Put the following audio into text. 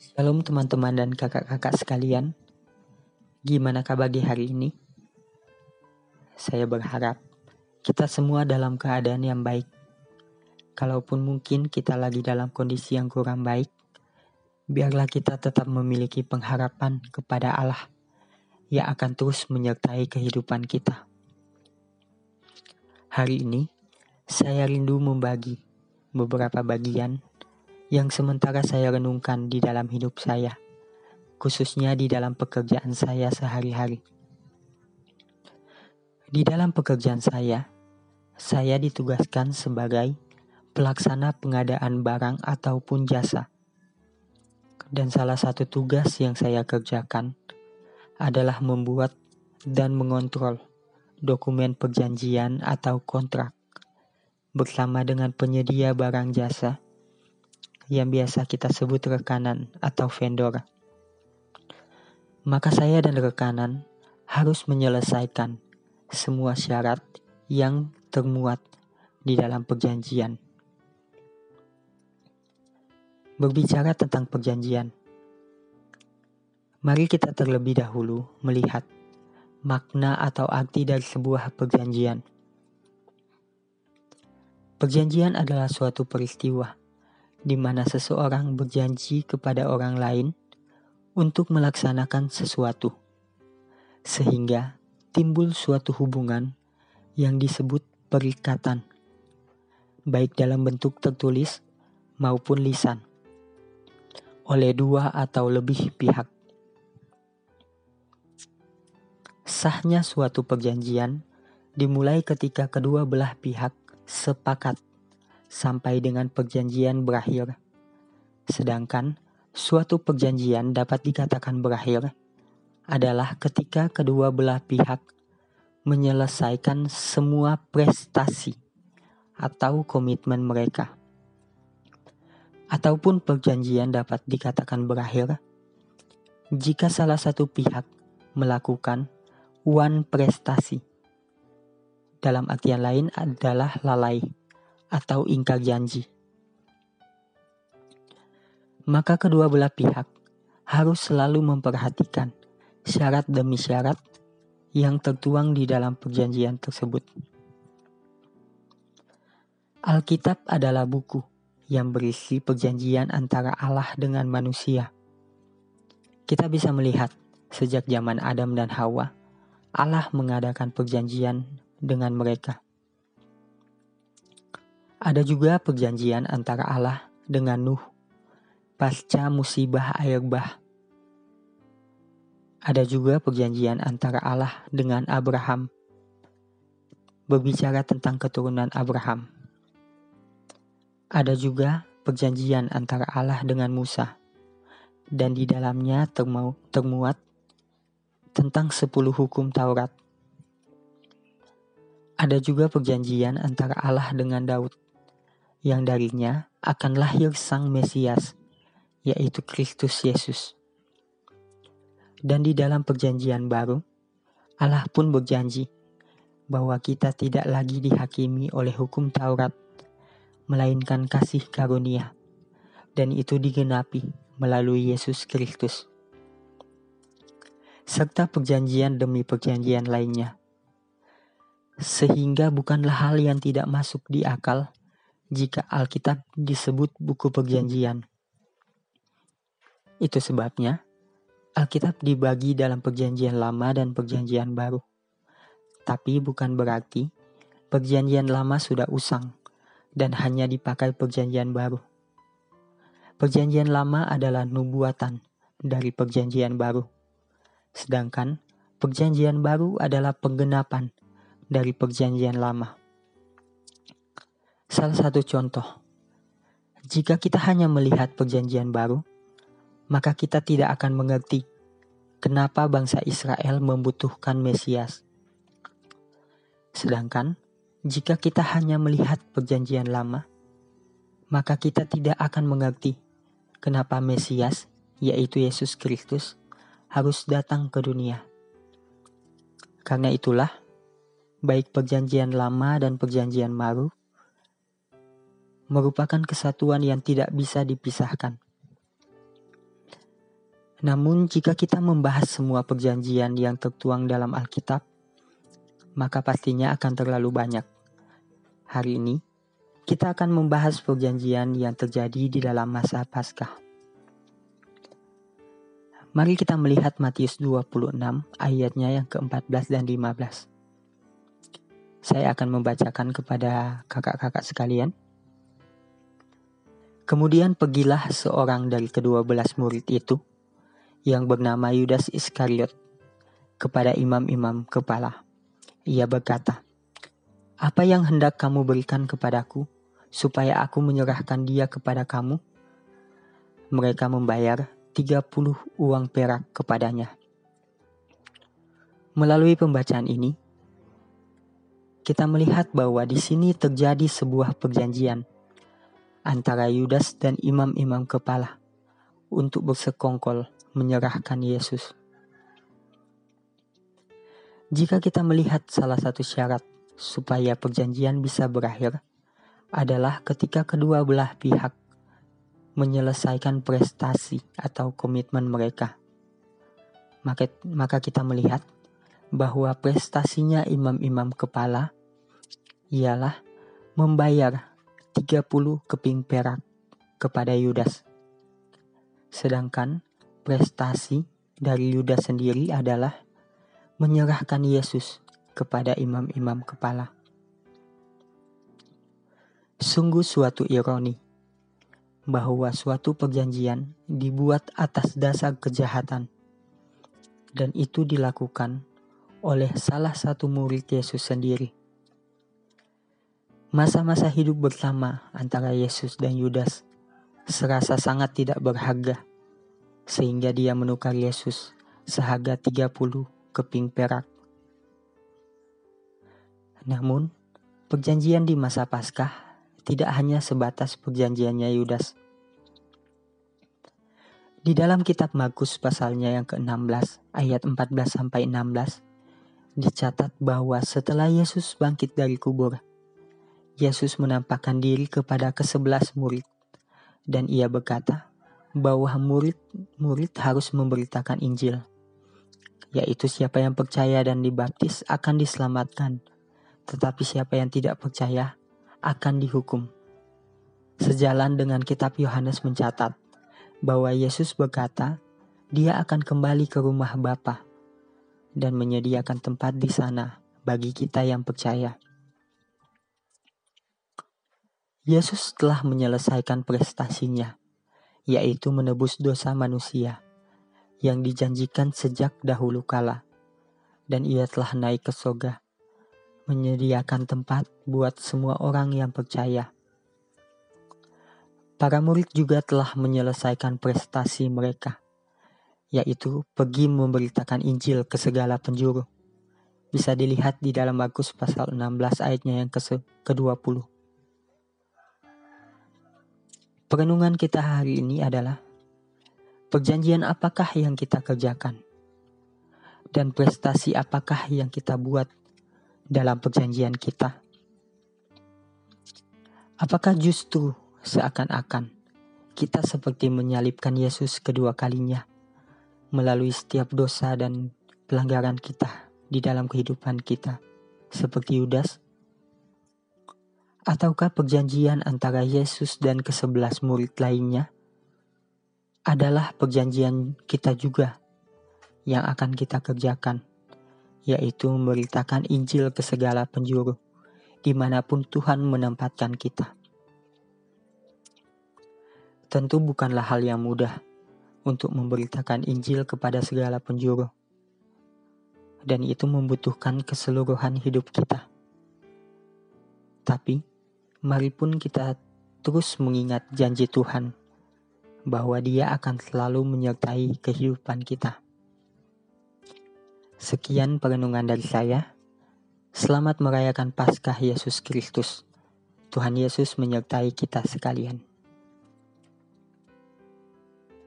Shalom teman-teman dan kakak-kakak sekalian. Gimana kabar di hari ini? Saya berharap kita semua dalam keadaan yang baik. Kalaupun mungkin kita lagi dalam kondisi yang kurang baik, biarlah kita tetap memiliki pengharapan kepada Allah yang akan terus menyertai kehidupan kita. Hari ini, saya rindu membagi beberapa bagian yang sementara saya renungkan di dalam hidup saya, khususnya di dalam pekerjaan saya sehari-hari. Di dalam pekerjaan saya, saya ditugaskan sebagai pelaksana pengadaan barang ataupun jasa. Dan salah satu tugas yang saya kerjakan adalah membuat dan mengontrol dokumen perjanjian atau kontrak bersama dengan penyedia barang jasa yang biasa kita sebut rekanan atau vendor. Maka saya dan rekanan harus menyelesaikan semua syarat yang termuat di dalam perjanjian. Berbicara tentang perjanjian, mari kita terlebih dahulu melihat makna atau arti dari sebuah perjanjian. Perjanjian adalah suatu peristiwa di mana seseorang berjanji kepada orang lain untuk melaksanakan sesuatu, sehingga timbul suatu hubungan yang disebut perikatan, baik dalam bentuk tertulis maupun lisan, oleh dua atau lebih pihak. Sahnya suatu perjanjian dimulai ketika kedua belah pihak sepakat sampai dengan perjanjian berakhir. Sedangkan suatu perjanjian dapat dikatakan berakhir adalah ketika kedua belah pihak menyelesaikan semua prestasi atau komitmen mereka. Ataupun perjanjian dapat dikatakan berakhir jika salah satu pihak melakukan one prestasi. Dalam artian lain adalah lalai atau ingkar janji. Maka kedua belah pihak harus selalu memperhatikan syarat demi syarat yang tertuang di dalam perjanjian tersebut. Alkitab adalah buku yang berisi perjanjian antara Allah dengan manusia. Kita bisa melihat sejak zaman Adam dan Hawa, Allah mengadakan perjanjian dengan mereka. Ada juga perjanjian antara Allah dengan Nuh pasca musibah air bah. Ada juga perjanjian antara Allah dengan Abraham berbicara tentang keturunan Abraham. Ada juga perjanjian antara Allah dengan Musa dan di dalamnya termu termuat tentang sepuluh hukum Taurat. Ada juga perjanjian antara Allah dengan Daud yang darinya akan lahir Sang Mesias, yaitu Kristus Yesus. Dan di dalam Perjanjian Baru, Allah pun berjanji bahwa kita tidak lagi dihakimi oleh hukum Taurat, melainkan kasih karunia, dan itu digenapi melalui Yesus Kristus. Serta perjanjian demi perjanjian lainnya, sehingga bukanlah hal yang tidak masuk di akal jika Alkitab disebut buku perjanjian. Itu sebabnya Alkitab dibagi dalam perjanjian lama dan perjanjian baru. Tapi bukan berarti perjanjian lama sudah usang dan hanya dipakai perjanjian baru. Perjanjian lama adalah nubuatan dari perjanjian baru. Sedangkan perjanjian baru adalah penggenapan dari perjanjian lama. Salah satu contoh, jika kita hanya melihat perjanjian baru, maka kita tidak akan mengerti kenapa bangsa Israel membutuhkan Mesias. Sedangkan jika kita hanya melihat perjanjian lama, maka kita tidak akan mengerti kenapa Mesias, yaitu Yesus Kristus, harus datang ke dunia. Karena itulah, baik perjanjian lama dan perjanjian baru merupakan kesatuan yang tidak bisa dipisahkan. Namun, jika kita membahas semua perjanjian yang tertuang dalam Alkitab, maka pastinya akan terlalu banyak. Hari ini, kita akan membahas perjanjian yang terjadi di dalam masa Paskah. Mari kita melihat Matius 26 ayatnya yang ke-14 dan 15. Saya akan membacakan kepada kakak-kakak sekalian. Kemudian pergilah seorang dari kedua belas murid itu, yang bernama Yudas Iskariot kepada imam-imam kepala. Ia berkata, "Apa yang hendak kamu berikan kepadaku supaya aku menyerahkan dia kepada kamu?" Mereka membayar 30 uang perak kepadanya. Melalui pembacaan ini, kita melihat bahwa di sini terjadi sebuah perjanjian antara Yudas dan imam-imam kepala untuk bersekongkol menyerahkan Yesus. Jika kita melihat salah satu syarat supaya perjanjian bisa berakhir adalah ketika kedua belah pihak menyelesaikan prestasi atau komitmen mereka. Maka, kita melihat bahwa prestasinya imam-imam kepala ialah membayar 30 keping perak kepada Yudas. Sedangkan prestasi dari Yudas sendiri adalah menyerahkan Yesus kepada imam-imam kepala. Sungguh suatu ironi bahwa suatu perjanjian dibuat atas dasar kejahatan, dan itu dilakukan oleh salah satu murid Yesus sendiri. Masa-masa hidup bersama antara Yesus dan Yudas serasa sangat tidak berharga sehingga dia menukar Yesus seharga 30 keping perak. Namun, perjanjian di masa Paskah tidak hanya sebatas perjanjiannya Yudas. Di dalam kitab Markus pasalnya yang ke-16 ayat 14 sampai 16 dicatat bahwa setelah Yesus bangkit dari kubur, Yesus menampakkan diri kepada kesebelas murid dan ia berkata, bahwa murid-murid harus memberitakan Injil, yaitu siapa yang percaya dan dibaptis akan diselamatkan, tetapi siapa yang tidak percaya akan dihukum. Sejalan dengan kitab Yohanes mencatat bahwa Yesus berkata, dia akan kembali ke rumah Bapa dan menyediakan tempat di sana bagi kita yang percaya. Yesus telah menyelesaikan prestasinya yaitu menebus dosa manusia yang dijanjikan sejak dahulu kala. Dan ia telah naik ke soga, menyediakan tempat buat semua orang yang percaya. Para murid juga telah menyelesaikan prestasi mereka, yaitu pergi memberitakan Injil ke segala penjuru. Bisa dilihat di dalam Markus pasal 16 ayatnya yang ke-20. Perenungan kita hari ini adalah perjanjian apakah yang kita kerjakan dan prestasi apakah yang kita buat dalam perjanjian kita. Apakah justru seakan-akan kita seperti menyalibkan Yesus kedua kalinya melalui setiap dosa dan pelanggaran kita di dalam kehidupan kita, seperti Yudas? Ataukah perjanjian antara Yesus dan kesebelas murid lainnya adalah perjanjian kita juga yang akan kita kerjakan, yaitu memberitakan Injil ke segala penjuru, di mana pun Tuhan menempatkan kita. Tentu bukanlah hal yang mudah untuk memberitakan Injil kepada segala penjuru, dan itu membutuhkan keseluruhan hidup kita. Tapi, mari pun kita terus mengingat janji Tuhan bahwa Dia akan selalu menyertai kehidupan kita. Sekian perenungan dari saya. Selamat merayakan Paskah Yesus Kristus. Tuhan Yesus menyertai kita sekalian.